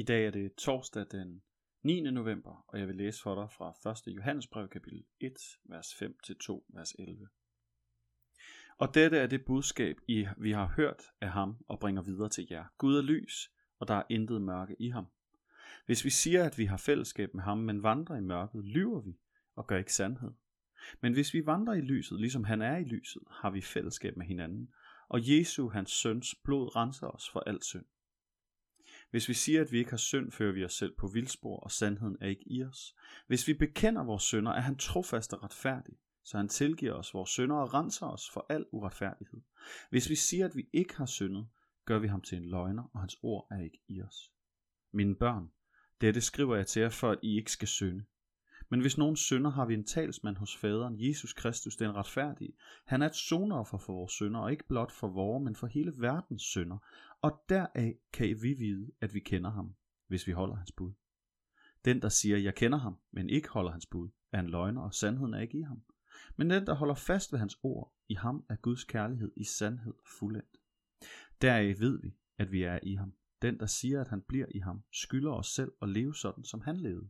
I dag er det torsdag den 9. november, og jeg vil læse for dig fra 1. Johannesbrev kapitel 1, vers 5-2, vers 11. Og dette er det budskab, I, vi har hørt af ham og bringer videre til jer. Gud er lys, og der er intet mørke i ham. Hvis vi siger, at vi har fællesskab med ham, men vandrer i mørket, lyver vi og gør ikke sandhed. Men hvis vi vandrer i lyset, ligesom han er i lyset, har vi fællesskab med hinanden, og Jesu, hans søns blod, renser os for al synd. Hvis vi siger, at vi ikke har synd, fører vi os selv på vildspor, og sandheden er ikke i os. Hvis vi bekender vores synder, er han trofast og retfærdig, så han tilgiver os vores synder og renser os for al uretfærdighed. Hvis vi siger, at vi ikke har syndet, gør vi ham til en løgner, og hans ord er ikke i os. Mine børn, dette skriver jeg til jer, for at I ikke skal synde. Men hvis nogen synder, har vi en talsmand hos faderen, Jesus Kristus, den retfærdige. Han er et sonoffer for vores synder, og ikke blot for vores, men for hele verdens synder. Og deraf kan vi vide, at vi kender ham, hvis vi holder hans bud. Den, der siger, jeg kender ham, men ikke holder hans bud, er en løgner, og sandheden er ikke i ham. Men den, der holder fast ved hans ord, i ham er Guds kærlighed i sandhed fuldendt. Deraf ved vi, at vi er i ham. Den, der siger, at han bliver i ham, skylder os selv at leve sådan, som han levede.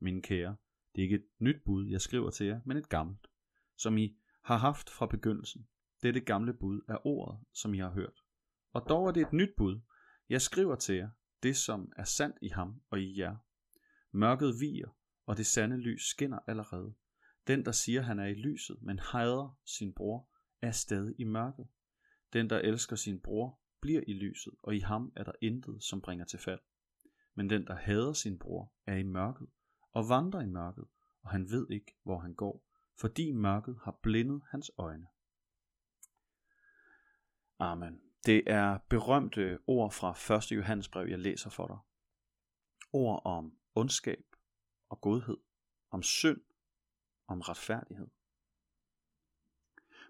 Mine kære, det er ikke et nyt bud, jeg skriver til jer, men et gammelt, som I har haft fra begyndelsen. Det er det gamle bud af ordet, som I har hørt. Og dog er det et nyt bud. Jeg skriver til jer, det som er sandt i ham og i jer. Mørket viger, og det sande lys skinner allerede. Den, der siger, han er i lyset, men hader sin bror, er stadig i mørket. Den, der elsker sin bror, bliver i lyset, og i ham er der intet, som bringer til fald. Men den, der hader sin bror, er i mørket, og vandrer i mørket, og han ved ikke, hvor han går, fordi mørket har blindet hans øjne. Amen. Det er berømte ord fra 1. Johannesbrev, jeg læser for dig. Ord om ondskab og godhed, om synd, om retfærdighed.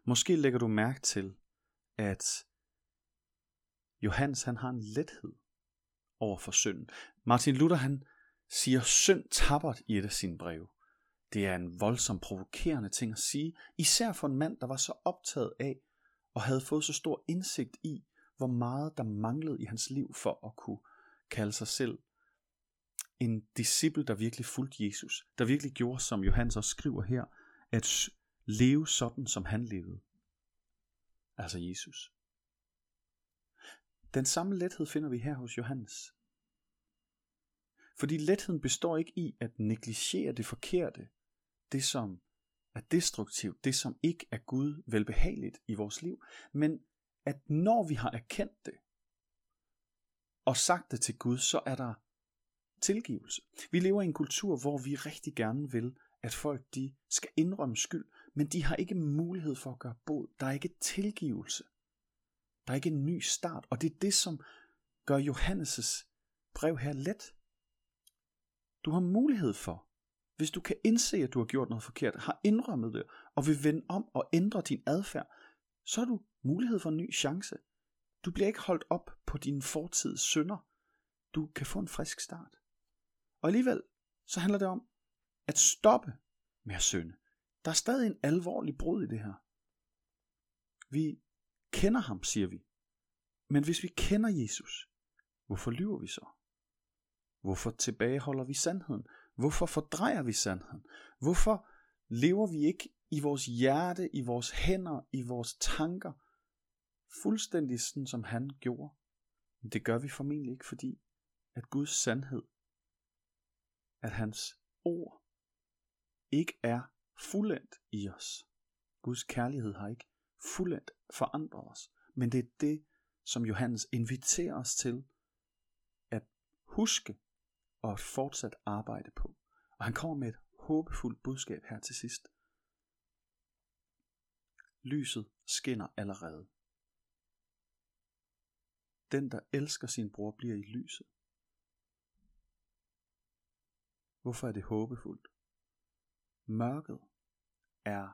Måske lægger du mærke til, at Johannes han har en lethed over for synden. Martin Luther han siger synd tabert i et af sine breve. Det er en voldsom provokerende ting at sige, især for en mand, der var så optaget af og havde fået så stor indsigt i, hvor meget der manglede i hans liv for at kunne kalde sig selv en disciple, der virkelig fulgte Jesus, der virkelig gjorde, som Johannes også skriver her, at leve sådan, som han levede. Altså Jesus. Den samme lethed finder vi her hos Johannes. Fordi letheden består ikke i at negligere det forkerte, det som er destruktivt, det som ikke er Gud velbehageligt i vores liv, men at når vi har erkendt det, og sagt det til Gud, så er der tilgivelse. Vi lever i en kultur, hvor vi rigtig gerne vil, at folk de skal indrømme skyld, men de har ikke mulighed for at gøre bod. Der er ikke tilgivelse. Der er ikke en ny start, og det er det, som gør Johannes' brev her let. Du har mulighed for, hvis du kan indse, at du har gjort noget forkert, har indrømmet det, og vil vende om og ændre din adfærd, så har du mulighed for en ny chance. Du bliver ikke holdt op på dine fortids synder. Du kan få en frisk start. Og alligevel, så handler det om at stoppe med at synde. Der er stadig en alvorlig brud i det her. Vi kender ham, siger vi. Men hvis vi kender Jesus, hvorfor lyver vi så? Hvorfor tilbageholder vi sandheden? Hvorfor fordrejer vi sandheden? Hvorfor lever vi ikke i vores hjerte, i vores hænder, i vores tanker, fuldstændig sådan som han gjorde? Det gør vi formentlig ikke, fordi at Guds sandhed, at hans ord ikke er fuldendt i os. Guds kærlighed har ikke fuldendt forandret os, men det er det, som Johannes inviterer os til at huske og at fortsat arbejde på. Og han kommer med et håbefuldt budskab her til sidst. Lyset skinner allerede. Den, der elsker sin bror, bliver i lyset. Hvorfor er det håbefuldt? Mørket er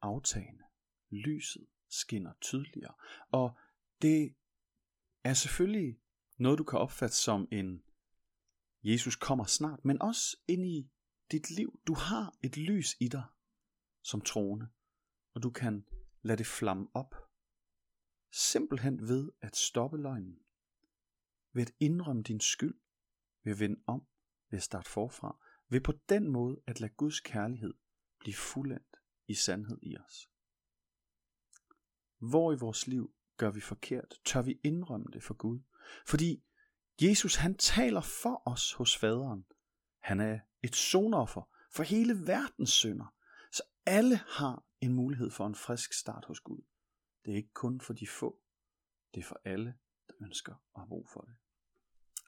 aftagende. Lyset skinner tydeligere. Og det er selvfølgelig noget, du kan opfatte som en Jesus kommer snart, men også ind i dit liv. Du har et lys i dig som troende, og du kan lade det flamme op. Simpelthen ved at stoppe løgnen. ved at indrømme din skyld, ved at vende om, ved at starte forfra, ved på den måde at lade Guds kærlighed blive fuldendt i sandhed i os. Hvor i vores liv gør vi forkert, tør vi indrømme det for Gud. Fordi Jesus han taler for os hos faderen. Han er et sonoffer for hele verdens synder. Så alle har en mulighed for en frisk start hos Gud. Det er ikke kun for de få. Det er for alle, der ønsker at har brug for det.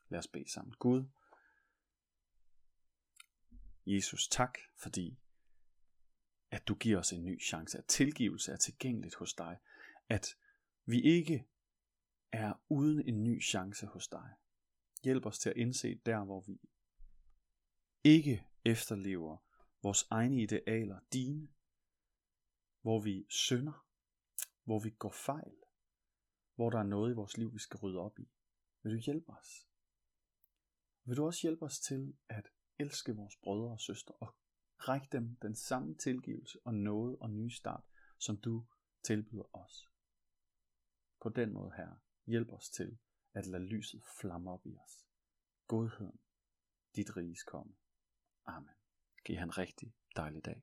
Lad os bede sammen. Gud, Jesus, tak, fordi at du giver os en ny chance, at tilgivelse er tilgængeligt hos dig, at vi ikke er uden en ny chance hos dig. Hjælp os til at indse der, hvor vi ikke efterlever vores egne idealer, dine, hvor vi synder, hvor vi går fejl, hvor der er noget i vores liv, vi skal rydde op i. Vil du hjælpe os? Vil du også hjælpe os til at elske vores brødre og søstre og række dem den samme tilgivelse og noget og ny start, som du tilbyder os. På den måde, her, hjælp os til at lade lyset flamme op i os. Godheden, dit riges komme. Amen. Giv han rigtig dejlig dag.